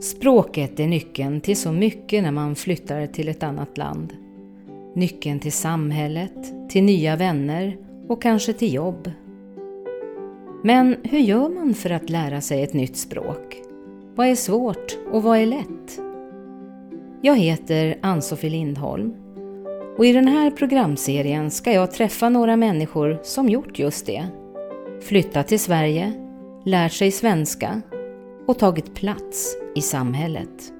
Språket är nyckeln till så mycket när man flyttar till ett annat land. Nyckeln till samhället, till nya vänner och kanske till jobb. Men hur gör man för att lära sig ett nytt språk? Vad är svårt och vad är lätt? Jag heter Ann-Sofie Lindholm och i den här programserien ska jag träffa några människor som gjort just det. Flyttat till Sverige, lärt sig svenska och tagit plats i samhället.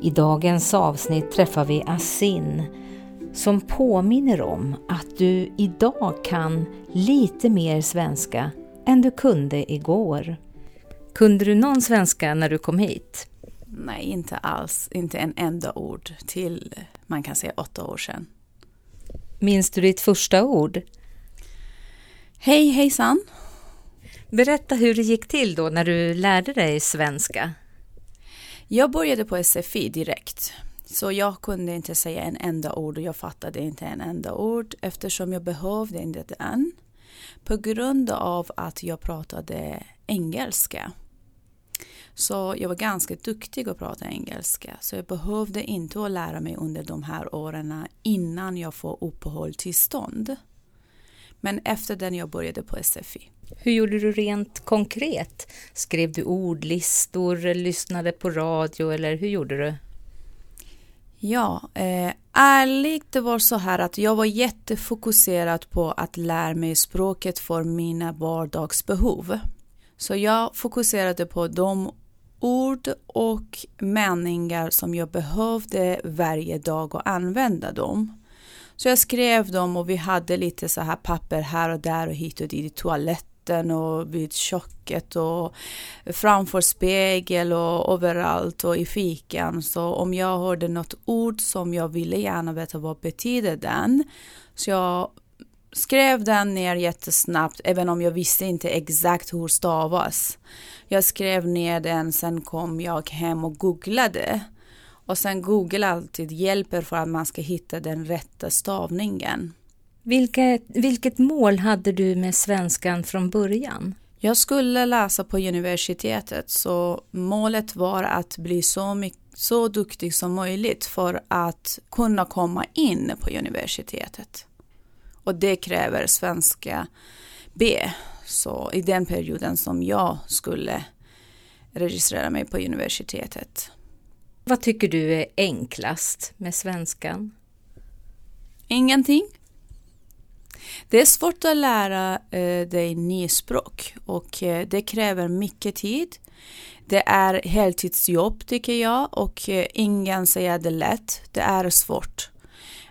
I dagens avsnitt träffar vi Asin som påminner om att du idag kan lite mer svenska än du kunde igår. Kunde du någon svenska när du kom hit? Nej, inte alls. Inte en enda ord till, man kan säga, åtta år sedan. Minns du ditt första ord? Hej hejsan! Berätta hur det gick till då när du lärde dig svenska. Jag började på SFI direkt. Så jag kunde inte säga en enda ord och jag fattade inte en enda ord eftersom jag behövde inte den. På grund av att jag pratade engelska. Så jag var ganska duktig att prata engelska så jag behövde inte att lära mig under de här åren innan jag får uppehållstillstånd. Men efter den jag började på SFI. Hur gjorde du rent konkret? Skrev du ordlistor, lyssnade på radio eller hur gjorde du? Ja, eh, ärligt det var så här att jag var jättefokuserad på att lära mig språket för mina vardagsbehov. Så jag fokuserade på de ord och meningar som jag behövde varje dag och använda dem. Så jag skrev dem och vi hade lite så här papper här och där och hit och dit i toaletten och vid köket och framför spegel och överallt och i fiken. Så om jag hörde något ord som jag ville gärna veta vad betyder den. Så jag skrev den ner jättesnabbt även om jag visste inte exakt hur stavas. Jag skrev ner den, sen kom jag hem och googlade. Och sen Google alltid hjälper för att man ska hitta den rätta stavningen. Vilket, vilket mål hade du med svenskan från början? Jag skulle läsa på universitetet så målet var att bli så, mycket, så duktig som möjligt för att kunna komma in på universitetet. Och det kräver svenska B. Så i den perioden som jag skulle registrera mig på universitetet. Vad tycker du är enklast med svenskan? Ingenting. Det är svårt att lära eh, dig nyspråk och eh, det kräver mycket tid. Det är heltidsjobb tycker jag och eh, ingen säger det lätt. Det är svårt.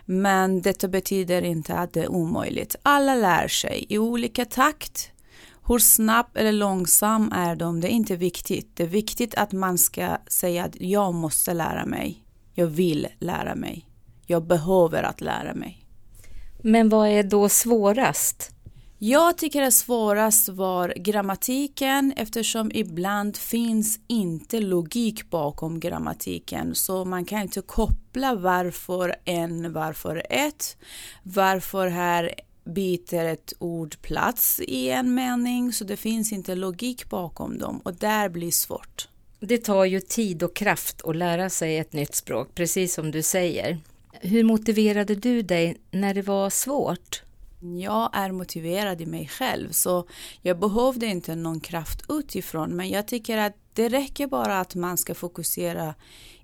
Men detta betyder inte att det är omöjligt. Alla lär sig i olika takt. Hur snabb eller långsam är de? Det är inte viktigt. Det är viktigt att man ska säga att jag måste lära mig. Jag vill lära mig. Jag behöver att lära mig. Men vad är då svårast? Jag tycker det svårast var grammatiken eftersom ibland finns inte logik bakom grammatiken så man kan inte koppla varför en, varför ett, varför här byter ett ord plats i en mening så det finns inte logik bakom dem och där blir svårt. Det tar ju tid och kraft att lära sig ett nytt språk, precis som du säger. Hur motiverade du dig när det var svårt? Jag är motiverad i mig själv så jag behövde inte någon kraft utifrån men jag tycker att det räcker bara att man ska fokusera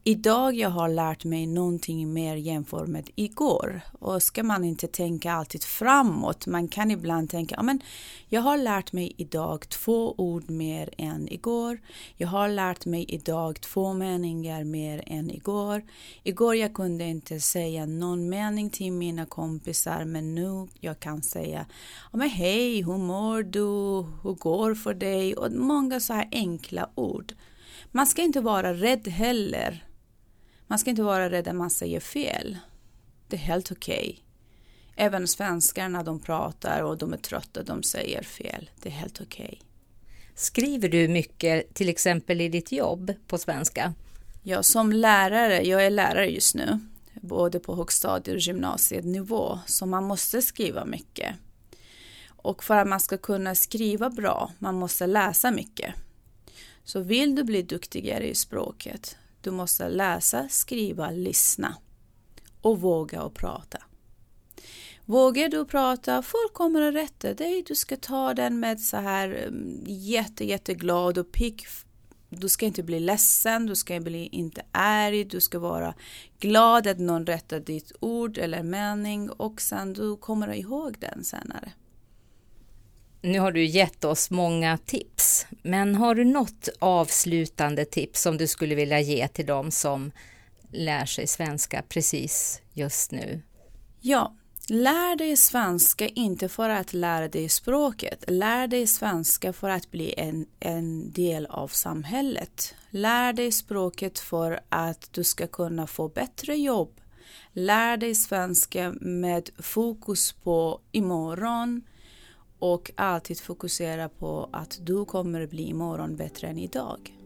Idag jag har lärt mig någonting mer jämfört med igår och ska man inte tänka alltid framåt. Man kan ibland tänka, ja men jag har lärt mig idag två ord mer än igår. Jag har lärt mig idag två meningar mer än igår. Igår jag kunde inte säga någon mening till mina kompisar men nu jag kan säga, ja men hej, hur mår du? Hur går för dig? Och många så här enkla ord. Man ska inte vara rädd heller man ska inte vara rädd att man säger fel. Det är helt okej. Okay. Även svenskarna de pratar och de är trötta, de säger fel. Det är helt okej. Okay. Skriver du mycket, till exempel i ditt jobb, på svenska? Ja, som lärare, jag är lärare just nu, både på högstadie och gymnasienivå, så man måste skriva mycket. Och för att man ska kunna skriva bra, man måste läsa mycket. Så vill du bli duktigare i språket, du måste läsa, skriva, lyssna och våga och prata. Vågar du prata, folk kommer att rätta dig. Du ska ta den med så här mm, jätte, jätteglad och pigg. Du ska inte bli ledsen, du ska bli inte arg, du ska vara glad att någon rättar ditt ord eller mening och sen du kommer ihåg den senare. Nu har du gett oss många tips, men har du något avslutande tips som du skulle vilja ge till dem som lär sig svenska precis just nu? Ja, lär dig svenska inte för att lära dig språket. Lär dig svenska för att bli en, en del av samhället. Lär dig språket för att du ska kunna få bättre jobb. Lär dig svenska med fokus på imorgon och alltid fokusera på att du kommer bli imorgon bättre än idag.